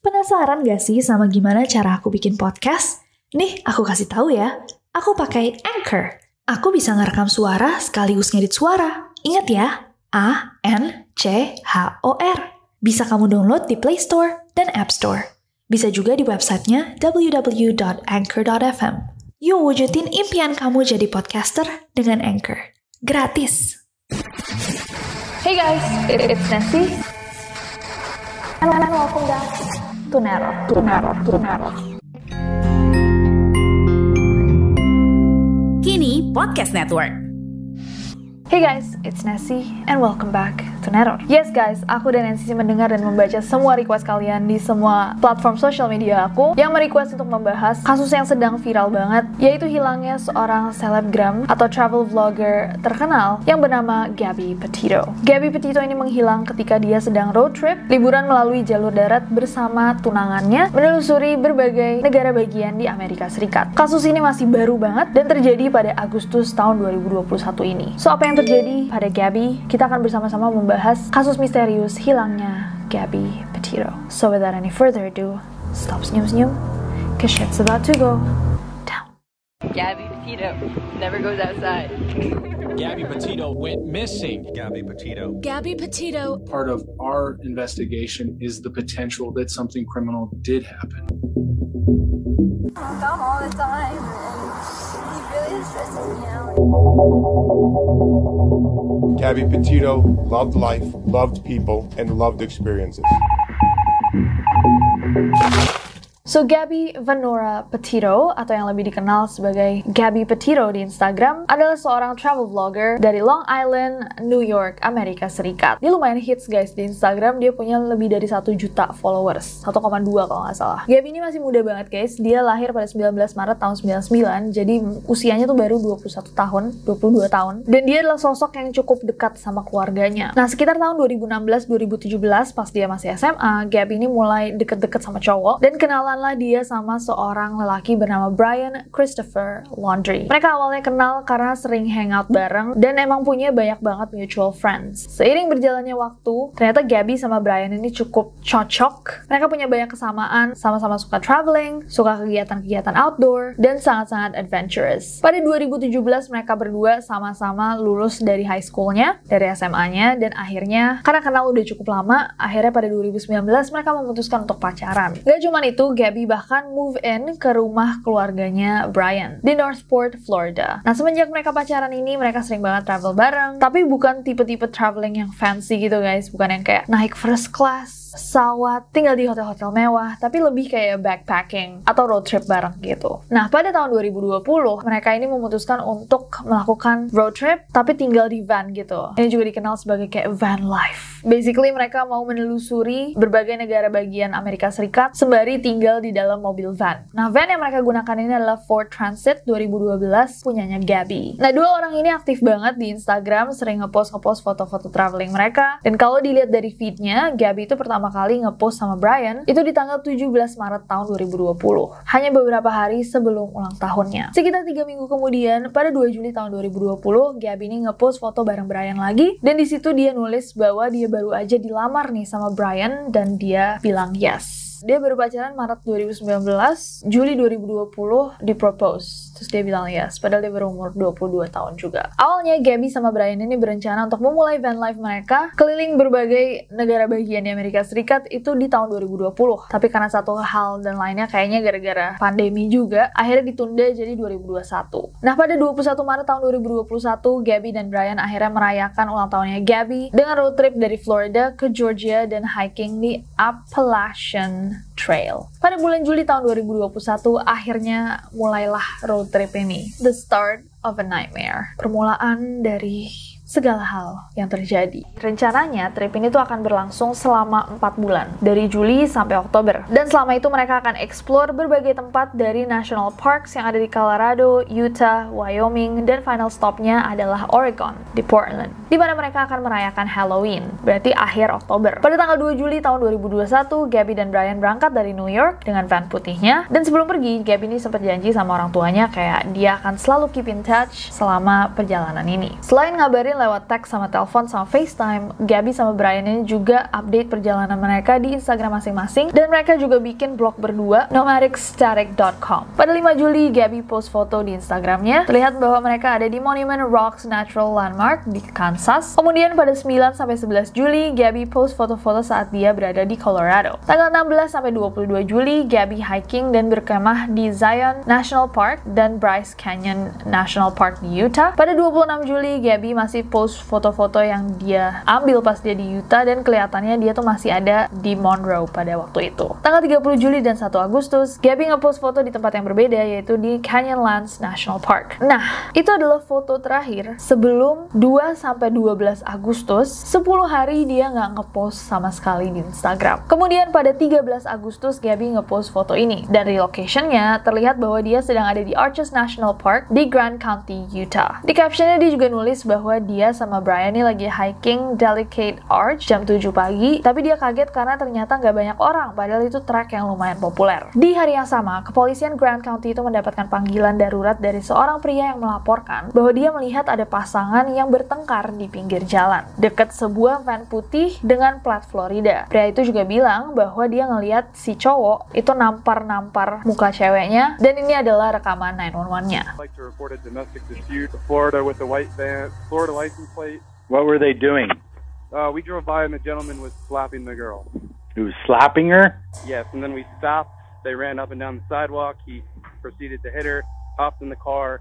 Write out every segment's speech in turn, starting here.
Penasaran gak sih sama gimana cara aku bikin podcast? Nih, aku kasih tahu ya. Aku pakai Anchor. Aku bisa ngerekam suara sekaligus ngedit suara. Ingat ya, A N C H O R. Bisa kamu download di Play Store dan App Store. Bisa juga di websitenya www.anchor.fm. Yuk wujudin impian kamu jadi podcaster dengan Anchor. Gratis. Hey guys, it's Nancy. And welcome back to Nero. To Nero. To Nero. Kini Podcast Network. Hey guys, it's Nessie, and welcome back Yes guys, aku dan Nancy mendengar dan membaca semua request kalian di semua platform sosial media aku yang merequest untuk membahas kasus yang sedang viral banget, yaitu hilangnya seorang selebgram atau travel vlogger terkenal yang bernama Gabby Petito. Gabby Petito ini menghilang ketika dia sedang road trip, liburan melalui jalur darat bersama tunangannya, menelusuri berbagai negara bagian di Amerika Serikat. Kasus ini masih baru banget dan terjadi pada Agustus tahun 2021 ini. So, apa yang terjadi pada Gabby, kita akan bersama-sama membahas kasus misterius hilangnya Gabby Petito. So without any further ado, stop senyum-senyum, cause shit's about to go down. Gabby Petito never goes outside. Gabby Petito went missing. Gabby Petito. Gabby Petito. part of our investigation is the potential that something criminal did happen. come all the time, Gabby Petito loved life, loved people, and loved experiences. So Gabby Vanora Petito atau yang lebih dikenal sebagai Gabby Petito di Instagram adalah seorang travel vlogger dari Long Island, New York, Amerika Serikat. Dia lumayan hits guys di Instagram, dia punya lebih dari 1 juta followers, 1,2 kalau nggak salah. Gabby ini masih muda banget guys, dia lahir pada 19 Maret tahun 99, jadi usianya tuh baru 21 tahun, 22 tahun. Dan dia adalah sosok yang cukup dekat sama keluarganya. Nah sekitar tahun 2016-2017 pas dia masih SMA, Gabby ini mulai deket-deket sama cowok dan kenalan lah dia sama seorang lelaki bernama Brian Christopher Laundry. Mereka awalnya kenal karena sering hangout bareng dan emang punya banyak banget mutual friends. Seiring berjalannya waktu, ternyata Gabby sama Brian ini cukup cocok. Mereka punya banyak kesamaan, sama-sama suka traveling, suka kegiatan-kegiatan outdoor, dan sangat-sangat adventurous. Pada 2017 mereka berdua sama-sama lulus dari high schoolnya, dari SMA-nya, dan akhirnya karena kenal udah cukup lama, akhirnya pada 2019 mereka memutuskan untuk pacaran. Gak cuman itu, Gabby bahkan move in ke rumah keluarganya Brian di Northport, Florida. Nah, semenjak mereka pacaran ini, mereka sering banget travel bareng, tapi bukan tipe-tipe traveling yang fancy gitu guys, bukan yang kayak naik first class, pesawat, tinggal di hotel-hotel mewah, tapi lebih kayak backpacking atau road trip bareng gitu. Nah, pada tahun 2020, mereka ini memutuskan untuk melakukan road trip, tapi tinggal di van gitu. Ini juga dikenal sebagai kayak van life. Basically, mereka mau menelusuri berbagai negara bagian Amerika Serikat sembari tinggal di dalam mobil van. Nah, van yang mereka gunakan ini adalah Ford Transit 2012 punyanya Gabby. Nah, dua orang ini aktif banget di Instagram, sering ngepost-ngepost foto-foto traveling mereka. Dan kalau dilihat dari feednya, Gabby itu pertama pertama kali ngepost sama Brian itu di tanggal 17 Maret tahun 2020. Hanya beberapa hari sebelum ulang tahunnya. Sekitar tiga minggu kemudian, pada 2 Juli tahun 2020, Gabby ini ngepost foto bareng Brian lagi. Dan di situ dia nulis bahwa dia baru aja dilamar nih sama Brian dan dia bilang yes. Dia baru pacaran Maret 2019, Juli 2020 dipropose. Terus dia bilang yes, padahal dia baru umur 22 tahun juga. Awalnya Gabby sama Brian ini berencana untuk memulai van life mereka keliling berbagai negara bagian di Amerika Serikat itu di tahun 2020. Tapi karena satu hal dan lainnya kayaknya gara-gara pandemi juga, akhirnya ditunda jadi 2021. Nah pada 21 Maret tahun 2021, Gabby dan Brian akhirnya merayakan ulang tahunnya Gabby dengan road trip dari Florida ke Georgia dan hiking di Appalachian Trail. Pada bulan Juli tahun 2021, akhirnya mulailah road trip ini. The start of a nightmare. Permulaan dari segala hal yang terjadi. Rencananya trip ini tuh akan berlangsung selama 4 bulan, dari Juli sampai Oktober. Dan selama itu mereka akan explore berbagai tempat dari national parks yang ada di Colorado, Utah, Wyoming, dan final stopnya adalah Oregon, di Portland. Di mana mereka akan merayakan Halloween, berarti akhir Oktober. Pada tanggal 2 Juli tahun 2021, Gabby dan Brian berangkat dari New York dengan van putihnya. Dan sebelum pergi, Gabby ini sempat janji sama orang tuanya kayak dia akan selalu keep in touch selama perjalanan ini. Selain ngabarin lewat teks sama telepon sama FaceTime, Gabby sama Brian ini juga update perjalanan mereka di Instagram masing-masing dan mereka juga bikin blog berdua nomadicstatic.com. Pada 5 Juli, Gabby post foto di Instagramnya. Terlihat bahwa mereka ada di Monument Rocks Natural Landmark di Kansas. Kemudian pada 9 sampai 11 Juli, Gabby post foto-foto saat dia berada di Colorado. Tanggal 16 sampai 22 Juli, Gabby hiking dan berkemah di Zion National Park dan Bryce Canyon National Park di Utah. Pada 26 Juli, Gabby masih post foto-foto yang dia ambil pas dia di Utah dan kelihatannya dia tuh masih ada di Monroe pada waktu itu. Tanggal 30 Juli dan 1 Agustus, Gabby ngepost foto di tempat yang berbeda yaitu di Canyonlands National Park. Nah, itu adalah foto terakhir sebelum 2 sampai 12 Agustus, 10 hari dia nggak ngepost sama sekali di Instagram. Kemudian pada 13 Agustus, Gabby ngepost foto ini. Dan di locationnya, terlihat bahwa dia sedang ada di Arches National Park di Grand County, Utah. Di captionnya dia juga nulis bahwa dia sama Brian ini lagi hiking Delicate Arch jam 7 pagi, tapi dia kaget karena ternyata nggak banyak orang, padahal itu trek yang lumayan populer. Di hari yang sama, kepolisian Grand County itu mendapatkan panggilan darurat dari seorang pria yang melaporkan bahwa dia melihat ada pasangan yang bertengkar di pinggir jalan, dekat sebuah van putih dengan plat Florida. Pria itu juga bilang bahwa dia ngelihat si cowok itu nampar-nampar muka ceweknya, dan ini adalah rekaman 911-nya. like to report a domestic dispute. Florida with the white van, Florida license plate. What were they doing? Uh, we drove by and the gentleman was slapping the girl. He was slapping her? Yes, and then we stopped. They ran up and down the sidewalk. He proceeded to hit her, hopped in the car,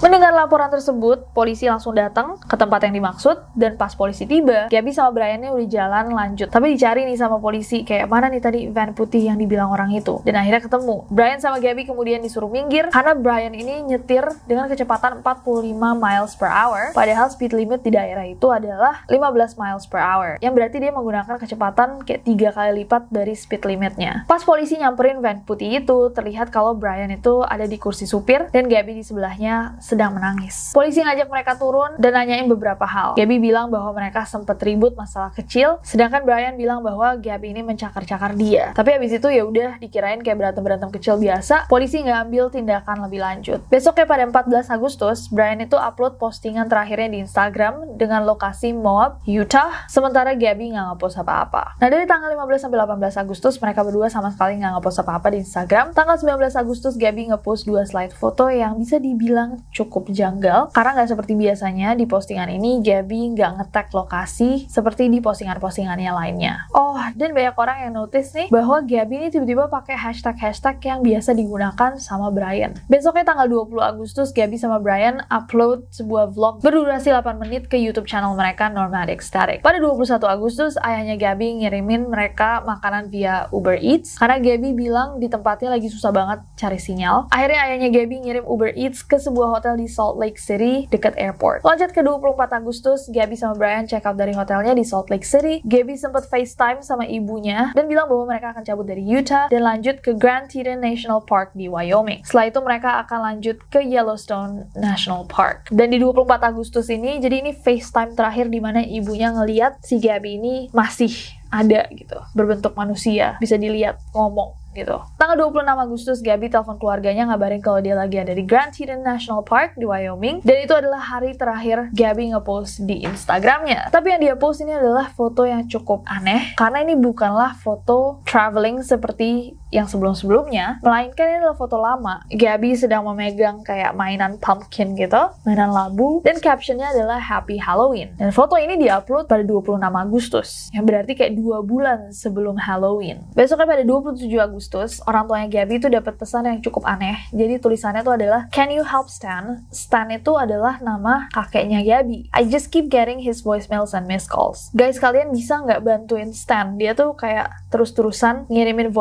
Mendengar laporan tersebut, polisi langsung datang ke tempat yang dimaksud, dan pas polisi tiba, Gabby sama Brian ini udah jalan lanjut. Tapi dicari nih sama polisi, kayak mana nih tadi van putih yang dibilang orang itu. Dan akhirnya ketemu. Brian sama Gabby kemudian disuruh minggir, karena Brian ini nyetir dengan kecepatan 45 miles per hour, padahal speed limit di daerah itu adalah 15 miles per hour, yang berarti dia menggunakan kecepatan kayak tiga kali lipat dari speed limitnya. Pas polisi nyamperin van putih itu, terlihat kalau Brian itu ada di kursi supir, dan Gabby di sebelahnya sedang menangis. Polisi ngajak mereka turun dan nanyain beberapa hal. Gabby bilang bahwa mereka sempat ribut masalah kecil, sedangkan Brian bilang bahwa Gabby ini mencakar-cakar dia. Tapi habis itu ya udah dikirain kayak berantem-berantem kecil biasa, polisi nggak ambil tindakan lebih lanjut. Besoknya pada 14 Agustus, Brian itu upload postingan terakhirnya di Instagram dengan lokasi Moab, Utah, sementara Gabby nggak ngepost apa-apa. Nah dari tanggal 15 sampai 18 Agustus, mereka berdua sama sekali nggak ngepost apa-apa di Instagram. Tanggal 19 Agustus, Gabby ngepost dua slide foto yang bisa dibilang cukup janggal karena nggak seperti biasanya di postingan ini Gabby nggak nge-tag lokasi seperti di postingan-postingannya lainnya. Oh, dan banyak orang yang notice nih bahwa Gabby ini tiba-tiba pakai hashtag-hashtag yang biasa digunakan sama Brian. Besoknya tanggal 20 Agustus, Gabby sama Brian upload sebuah vlog berdurasi 8 menit ke YouTube channel mereka Nomadic Static. Pada 21 Agustus, ayahnya Gabby ngirimin mereka makanan via Uber Eats karena Gabby bilang di tempatnya lagi susah banget cari sinyal. Akhirnya ayahnya Gabby ngirim Eats ke sebuah hotel di Salt Lake City dekat airport. Lanjut ke 24 Agustus, Gabby sama Brian check out dari hotelnya di Salt Lake City. Gabby sempat FaceTime sama ibunya dan bilang bahwa mereka akan cabut dari Utah dan lanjut ke Grand Teton National Park di Wyoming. Setelah itu mereka akan lanjut ke Yellowstone National Park. Dan di 24 Agustus ini, jadi ini FaceTime terakhir di mana ibunya ngeliat si Gabby ini masih ada gitu, berbentuk manusia, bisa dilihat ngomong gitu. Tanggal 26 Agustus, Gabby telepon keluarganya ngabarin kalau dia lagi ada di Grand Teton National Park di Wyoming. Dan itu adalah hari terakhir Gabby ngepost di Instagramnya. Tapi yang dia post ini adalah foto yang cukup aneh, karena ini bukanlah foto traveling seperti yang sebelum-sebelumnya, melainkan ini adalah foto lama. Gabby sedang memegang kayak mainan pumpkin gitu, mainan labu, dan captionnya adalah Happy Halloween. Dan foto ini diupload pada 26 Agustus, yang berarti kayak dua bulan sebelum Halloween. Besoknya pada 27 Agustus, orang tuanya Gabby itu dapat pesan yang cukup aneh. Jadi tulisannya itu adalah, Can you help Stan? Stan itu adalah nama kakeknya Gabby. I just keep getting his voicemails and missed calls. Guys, kalian bisa nggak bantuin Stan? Dia tuh kayak terus-terusan ngirimin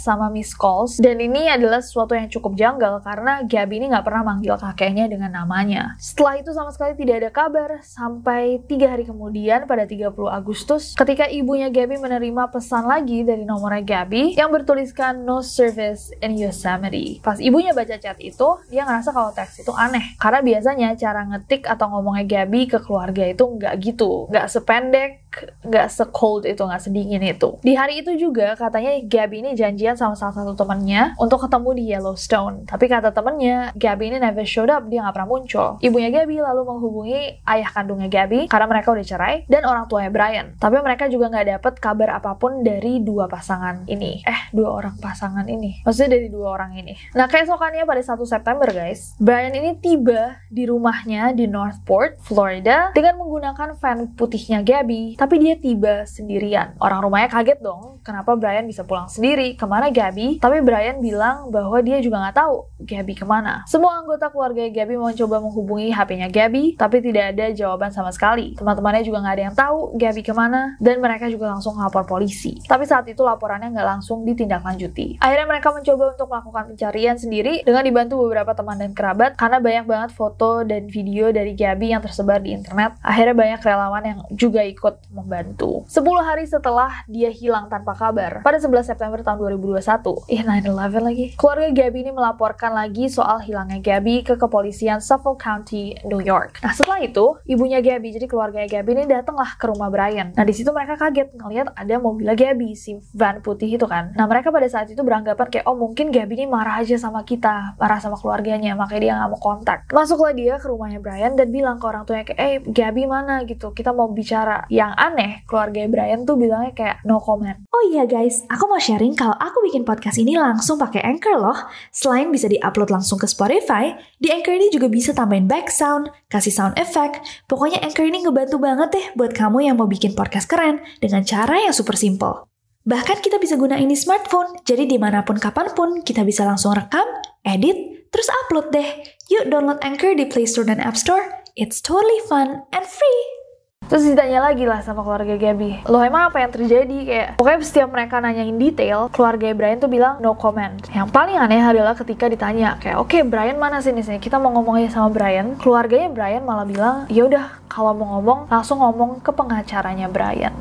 sama miss calls. Dan ini adalah sesuatu yang cukup janggal karena Gabby ini nggak pernah manggil kakeknya dengan namanya. Setelah itu sama sekali tidak ada kabar sampai tiga hari kemudian pada 30 Agustus ketika ibunya Gabby menerima pesan lagi dari nomornya Gabby yang bertuliskan no service in Yosemite. Pas ibunya baca chat itu, dia ngerasa kalau teks itu aneh. Karena biasanya cara ngetik atau ngomongnya Gabby ke keluarga itu nggak gitu. Nggak sependek nggak se-cold itu, nggak sedingin itu. Di hari itu juga katanya Gabby ini janjian sama salah satu temannya untuk ketemu di Yellowstone. Tapi kata temennya, Gabby ini never showed up, dia nggak pernah muncul. Ibunya Gabby lalu menghubungi ayah kandungnya Gabby karena mereka udah cerai dan orang tuanya Brian. Tapi mereka juga nggak dapet kabar apa pun dari dua pasangan ini. Eh, dua orang pasangan ini. Maksudnya dari dua orang ini. Nah, keesokannya pada 1 September guys, Brian ini tiba di rumahnya di Northport, Florida dengan menggunakan van putihnya Gabby. Tapi dia tiba sendirian. Orang rumahnya kaget dong, kenapa Brian bisa pulang sendiri, ke mana Gabby? Tapi Brian bilang bahwa dia juga nggak tahu Gabby ke mana. Semua anggota keluarga Gabby mencoba menghubungi HP-nya Gabby, tapi tidak ada jawaban sama sekali. Teman-temannya juga nggak ada yang tahu Gabby ke mana, dan mereka juga langsung lapor polisi. Tapi saat itu laporannya nggak langsung ditindaklanjuti. Akhirnya mereka mencoba untuk melakukan pencarian sendiri dengan dibantu beberapa teman dan kerabat, karena banyak banget foto dan video dari Gabby yang tersebar di internet. Akhirnya banyak relawan yang juga ikut membantu. 10 hari setelah dia hilang tanpa kabar, pada 11 September tahun 2021, ih 9-11 lagi, keluarga Gabby ini melaporkan lagi soal hilangnya Gabby ke kepolisian Suffolk County, New York. Nah setelah itu, ibunya Gabby, jadi keluarga Gabby ini datanglah ke rumah Brian. Nah di situ mereka kaget ngelihat ada mobilnya Gabby, si van putih itu kan. Nah mereka pada saat itu beranggapan kayak, oh mungkin Gabby ini marah aja sama kita, marah sama keluarganya, makanya dia nggak mau kontak. Masuklah dia ke rumahnya Brian dan bilang ke orang tuanya kayak, eh Gabby mana gitu, kita mau bicara. Yang aneh, keluarga Brian tuh bilangnya kayak no comment. Oh iya guys, aku mau sharing kalau aku bikin podcast ini langsung pakai Anchor loh. Selain bisa diupload langsung ke Spotify, di Anchor ini juga bisa tambahin back sound, kasih sound effect. Pokoknya Anchor ini ngebantu banget deh buat kamu yang mau bikin podcast keren dengan cara yang super simple. Bahkan kita bisa gunain di smartphone, jadi di mana pun kapan pun kita bisa langsung rekam, edit, terus upload deh. Yuk download Anchor di Play Store dan App Store. It's totally fun and free. Terus ditanya lagi lah sama keluarga Gabby, loh emang apa yang terjadi? Kayak pokoknya setiap mereka nanyain detail, keluarga Brian tuh bilang no comment. Yang paling aneh adalah ketika ditanya kayak, oke okay, Brian mana sini sini? Kita mau ngomong aja sama Brian. Keluarganya Brian malah bilang, ya udah kalau mau ngomong langsung ngomong ke pengacaranya Brian.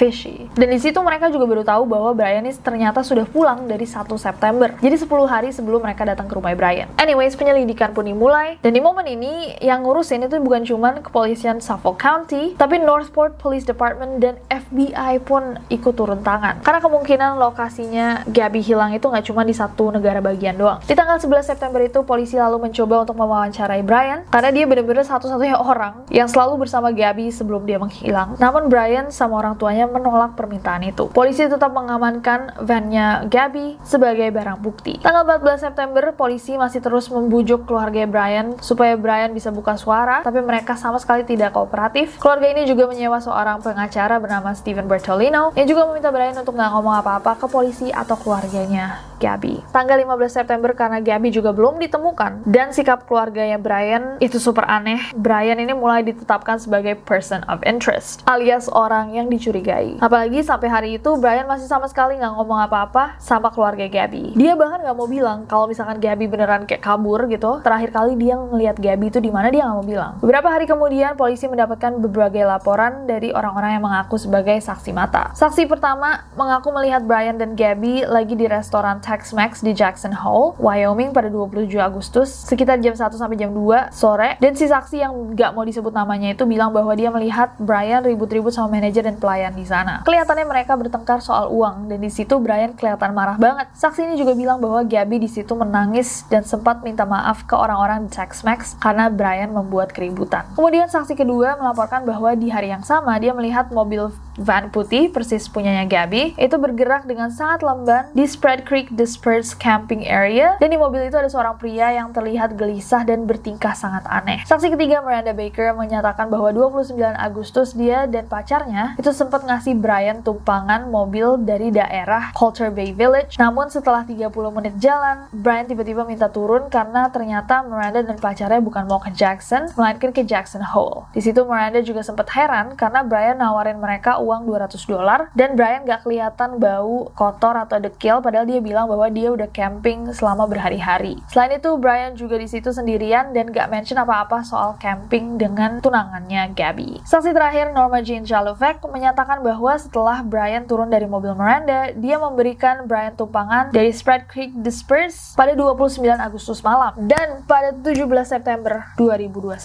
Fishy. Dan di situ mereka juga baru tahu bahwa Brian ini ternyata sudah pulang dari 1 September. Jadi 10 hari sebelum mereka datang ke rumah Brian. Anyways, penyelidikan pun dimulai. Dan di momen ini yang ngurusin itu bukan cuman kepolisian Suffolk County, tapi Northport Police Department dan FBI pun ikut turun tangan. Karena kemungkinan lokasinya Gabby hilang itu nggak cuma di satu negara bagian doang. Di tanggal 11 September itu polisi lalu mencoba untuk mewawancarai Brian karena dia benar-benar satu-satunya orang yang selalu bersama Gabby sebelum dia menghilang. Namun Brian sama orang tuanya menolak permintaan itu. Polisi tetap mengamankan vannya Gabby sebagai barang bukti. Tanggal 14 September, polisi masih terus membujuk keluarga Brian supaya Brian bisa buka suara, tapi mereka sama sekali tidak kooperatif. Keluarga ini juga menyewa seorang pengacara bernama Steven Bertolino yang juga meminta Brian untuk nggak ngomong apa-apa ke polisi atau keluarganya Gabby. Tanggal 15 September karena Gabby juga belum ditemukan dan sikap keluarganya Brian itu super aneh. Brian ini mulai ditetapkan sebagai person of interest alias orang yang dicurigai. Apalagi sampai hari itu Brian masih sama sekali nggak ngomong apa-apa sama keluarga Gabby. Dia bahkan nggak mau bilang kalau misalkan Gabby beneran kayak kabur gitu. Terakhir kali dia ngelihat Gabby itu di mana dia nggak mau bilang. Beberapa hari kemudian polisi mendapatkan berbagai laporan dari orang-orang yang mengaku sebagai saksi mata. Saksi pertama mengaku melihat Brian dan Gabby lagi di restoran Tex-Mex di Jackson Hole, Wyoming pada 27 Agustus sekitar jam 1 sampai jam 2 sore dan si saksi yang nggak mau disebut namanya itu bilang bahwa dia melihat Brian ribut-ribut sama manajer dan pelayan di sana. Kelihatannya mereka bertengkar soal uang dan di situ Brian kelihatan marah banget. Saksi ini juga bilang bahwa Gabby di situ menangis dan sempat minta maaf ke orang-orang di Tex-Mex karena Brian membuat keributan. Kemudian saksi kedua melaporkan bahwa di hari yang sama dia melihat mobil van putih persis punyanya Gabby itu bergerak dengan sangat lamban di Spread Creek Dispersed Camping Area dan di mobil itu ada seorang pria yang terlihat gelisah dan bertingkah sangat aneh. Saksi ketiga Miranda Baker menyatakan bahwa 29 Agustus dia dan pacarnya itu sempat ngasih Brian tumpangan mobil dari daerah Coulter Bay Village. Namun setelah 30 menit jalan, Brian tiba-tiba minta turun karena ternyata Miranda dan pacarnya bukan mau ke Jackson, melainkan ke Jackson Hole. Di situ Miranda juga sempat heran karena Brian nawarin mereka uang 200 dolar dan Brian gak kelihatan bau kotor atau dekil padahal dia bilang bahwa dia udah camping selama berhari-hari. Selain itu, Brian juga di situ sendirian dan gak mention apa-apa soal camping dengan tunangannya Gabby. Saksi terakhir Norma Jean Jalovec menyatakan bahwa setelah Brian turun dari mobil Miranda, dia memberikan Brian tumpangan dari Spread Creek Disperse pada 29 Agustus malam. Dan pada 17 September 2021,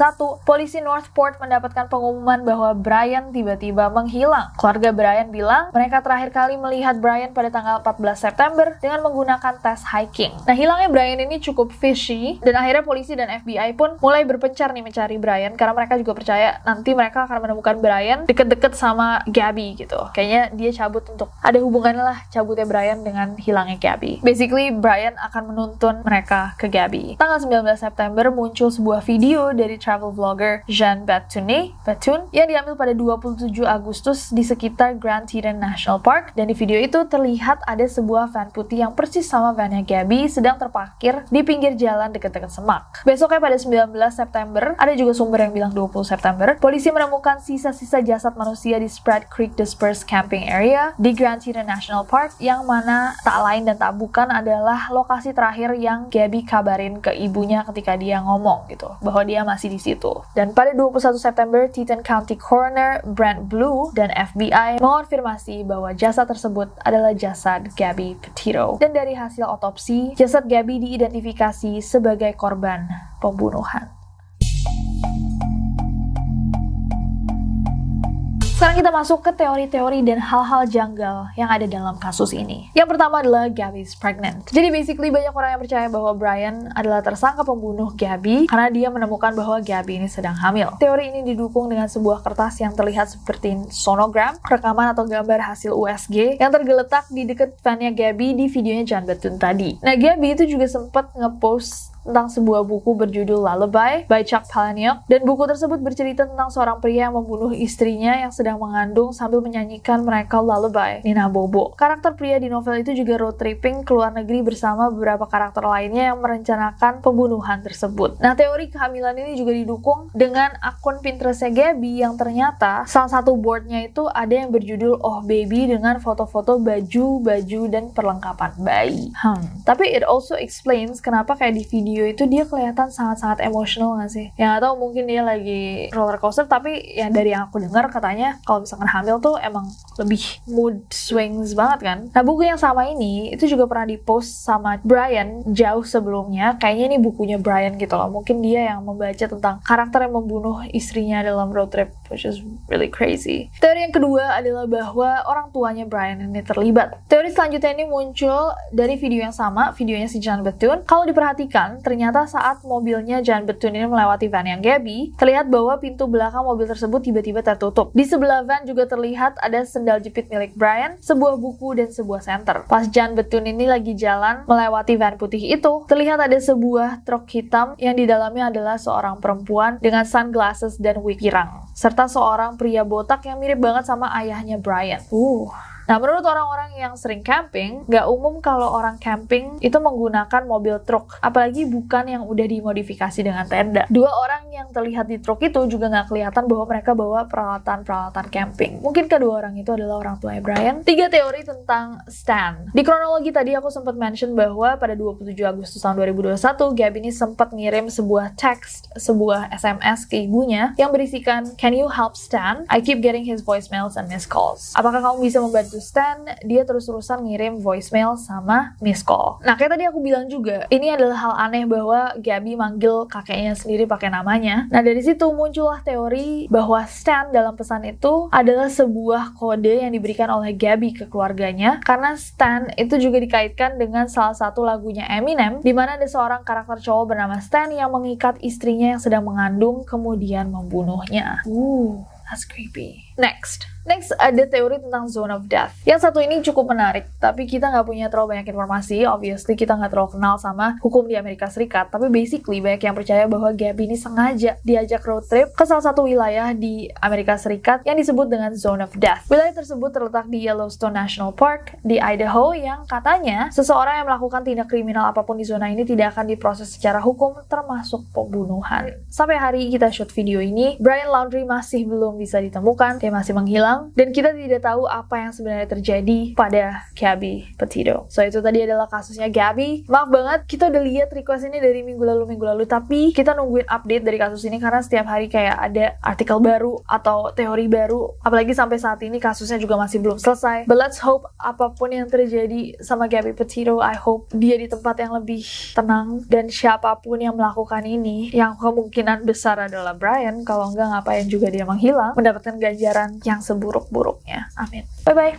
polisi Northport mendapatkan pengumuman bahwa Brian tiba-tiba menghilang. Keluarga Brian bilang mereka terakhir kali melihat Brian pada tanggal 14 September dengan menggunakan tes hiking. Nah, hilangnya Brian ini cukup fishy dan akhirnya polisi dan FBI pun mulai berpencar nih mencari Brian karena mereka juga percaya nanti mereka akan menemukan Brian deket-deket sama Gabby gitu. Kayaknya dia cabut untuk ada hubungannya lah cabutnya Brian dengan hilangnya Gabby. Basically Brian akan menuntun mereka ke Gabby. Tanggal 19 September muncul sebuah video dari travel vlogger Jean Batune, Batun yang diambil pada 27 Agustus di sekitar Grand Teton National Park dan di video itu terlihat ada sebuah van putih yang persis sama vannya Gabby sedang terparkir di pinggir jalan dekat-dekat semak. Besoknya pada 19 September, ada juga sumber yang bilang 20 September, polisi menemukan sisa-sisa jasad manusia di Spread Creek Dispersed Camping Area di Grand Teton National Park yang mana tak lain dan tak bukan adalah lokasi terakhir yang Gabby kabarin ke ibunya ketika dia ngomong gitu bahwa dia masih di situ. Dan pada 21 September, Teton County Coroner Brent Blue dan FBI mengonfirmasi bahwa jasad tersebut adalah jasad Gabby Petito. Dan dari hasil otopsi, jasad Gabby diidentifikasi sebagai korban pembunuhan. Sekarang kita masuk ke teori-teori dan hal-hal janggal yang ada dalam kasus ini. Yang pertama adalah Gabby's pregnant. Jadi basically banyak orang yang percaya bahwa Brian adalah tersangka pembunuh Gabby karena dia menemukan bahwa Gabby ini sedang hamil. Teori ini didukung dengan sebuah kertas yang terlihat seperti sonogram, rekaman atau gambar hasil USG yang tergeletak di dekat fannya Gabby di videonya John Batun tadi. Nah, Gabby itu juga sempat ngepost tentang sebuah buku berjudul Lullaby by Chuck Palahniuk dan buku tersebut bercerita tentang seorang pria yang membunuh istrinya yang sedang mengandung sambil menyanyikan mereka lullaby Nina Bobo. Karakter pria di novel itu juga road tripping ke luar negeri bersama beberapa karakter lainnya yang merencanakan pembunuhan tersebut. Nah, teori kehamilan ini juga didukung dengan akun Pinterestnya Gabby yang ternyata salah satu boardnya itu ada yang berjudul Oh Baby dengan foto-foto baju, baju, dan perlengkapan bayi. Hmm. Tapi it also explains kenapa kayak di video video itu dia kelihatan sangat-sangat emosional gak sih? Yang atau mungkin dia lagi roller coaster tapi yang dari yang aku dengar katanya kalau misalkan hamil tuh emang lebih mood swings banget kan. Nah buku yang sama ini itu juga pernah dipost sama Brian jauh sebelumnya. Kayaknya ini bukunya Brian gitu loh. Mungkin dia yang membaca tentang karakter yang membunuh istrinya dalam road trip which is really crazy. Teori yang kedua adalah bahwa orang tuanya Brian ini terlibat. Teori selanjutnya ini muncul dari video yang sama, videonya si John Bethune. Kalau diperhatikan, ternyata saat mobilnya Jan Betun ini melewati van yang Gabby, terlihat bahwa pintu belakang mobil tersebut tiba-tiba tertutup. Di sebelah van juga terlihat ada sendal jepit milik Brian, sebuah buku, dan sebuah senter. Pas Jan Betun ini lagi jalan melewati van putih itu, terlihat ada sebuah truk hitam yang di dalamnya adalah seorang perempuan dengan sunglasses dan wig pirang, serta seorang pria botak yang mirip banget sama ayahnya Brian. Uh, Nah, menurut orang-orang yang sering camping, nggak umum kalau orang camping itu menggunakan mobil truk, apalagi bukan yang udah dimodifikasi dengan tenda. Dua orang yang terlihat di truk itu juga nggak kelihatan bahwa mereka bawa peralatan-peralatan camping. Mungkin kedua orang itu adalah orang tua Brian. Tiga teori tentang Stan. Di kronologi tadi aku sempat mention bahwa pada 27 Agustus tahun 2021, Gab ini sempat ngirim sebuah teks, sebuah SMS ke ibunya yang berisikan, Can you help Stan? I keep getting his voicemails and missed calls. Apakah kamu bisa membantu Stan, dia terus-terusan ngirim voicemail sama miss call. Nah, kayak tadi aku bilang juga, ini adalah hal aneh bahwa Gabby manggil kakeknya sendiri pakai namanya. Nah, dari situ muncullah teori bahwa Stan dalam pesan itu adalah sebuah kode yang diberikan oleh Gabby ke keluarganya karena Stan itu juga dikaitkan dengan salah satu lagunya Eminem di mana ada seorang karakter cowok bernama Stan yang mengikat istrinya yang sedang mengandung kemudian membunuhnya. Uh, that's creepy. Next. Next, ada teori tentang zone of death. Yang satu ini cukup menarik, tapi kita nggak punya terlalu banyak informasi. Obviously, kita nggak terlalu kenal sama hukum di Amerika Serikat. Tapi basically, banyak yang percaya bahwa Gabby ini sengaja diajak road trip ke salah satu wilayah di Amerika Serikat yang disebut dengan zone of death. Wilayah tersebut terletak di Yellowstone National Park di Idaho yang katanya seseorang yang melakukan tindak kriminal apa pun di zona ini tidak akan diproses secara hukum termasuk pembunuhan. Sampai hari kita shoot video ini, Brian Laundrie masih belum bisa ditemukan dia masih menghilang dan kita tidak tahu apa yang sebenarnya terjadi pada Gabby Petito. So itu tadi adalah kasusnya Gabby. Maaf banget kita udah lihat request ini dari minggu lalu minggu lalu tapi kita nungguin update dari kasus ini karena setiap hari kayak ada artikel baru atau teori baru apalagi sampai saat ini kasusnya juga masih belum selesai. But let's hope apa pun yang terjadi sama Gabby Petito, I hope dia di tempat yang lebih tenang dan siapa pun yang melakukan ini yang kemungkinan besar adalah Brian kalau enggak ngapain juga dia menghilang mendapatkan ganjaran yang seburuk-buruknya. Amin. Bye bye.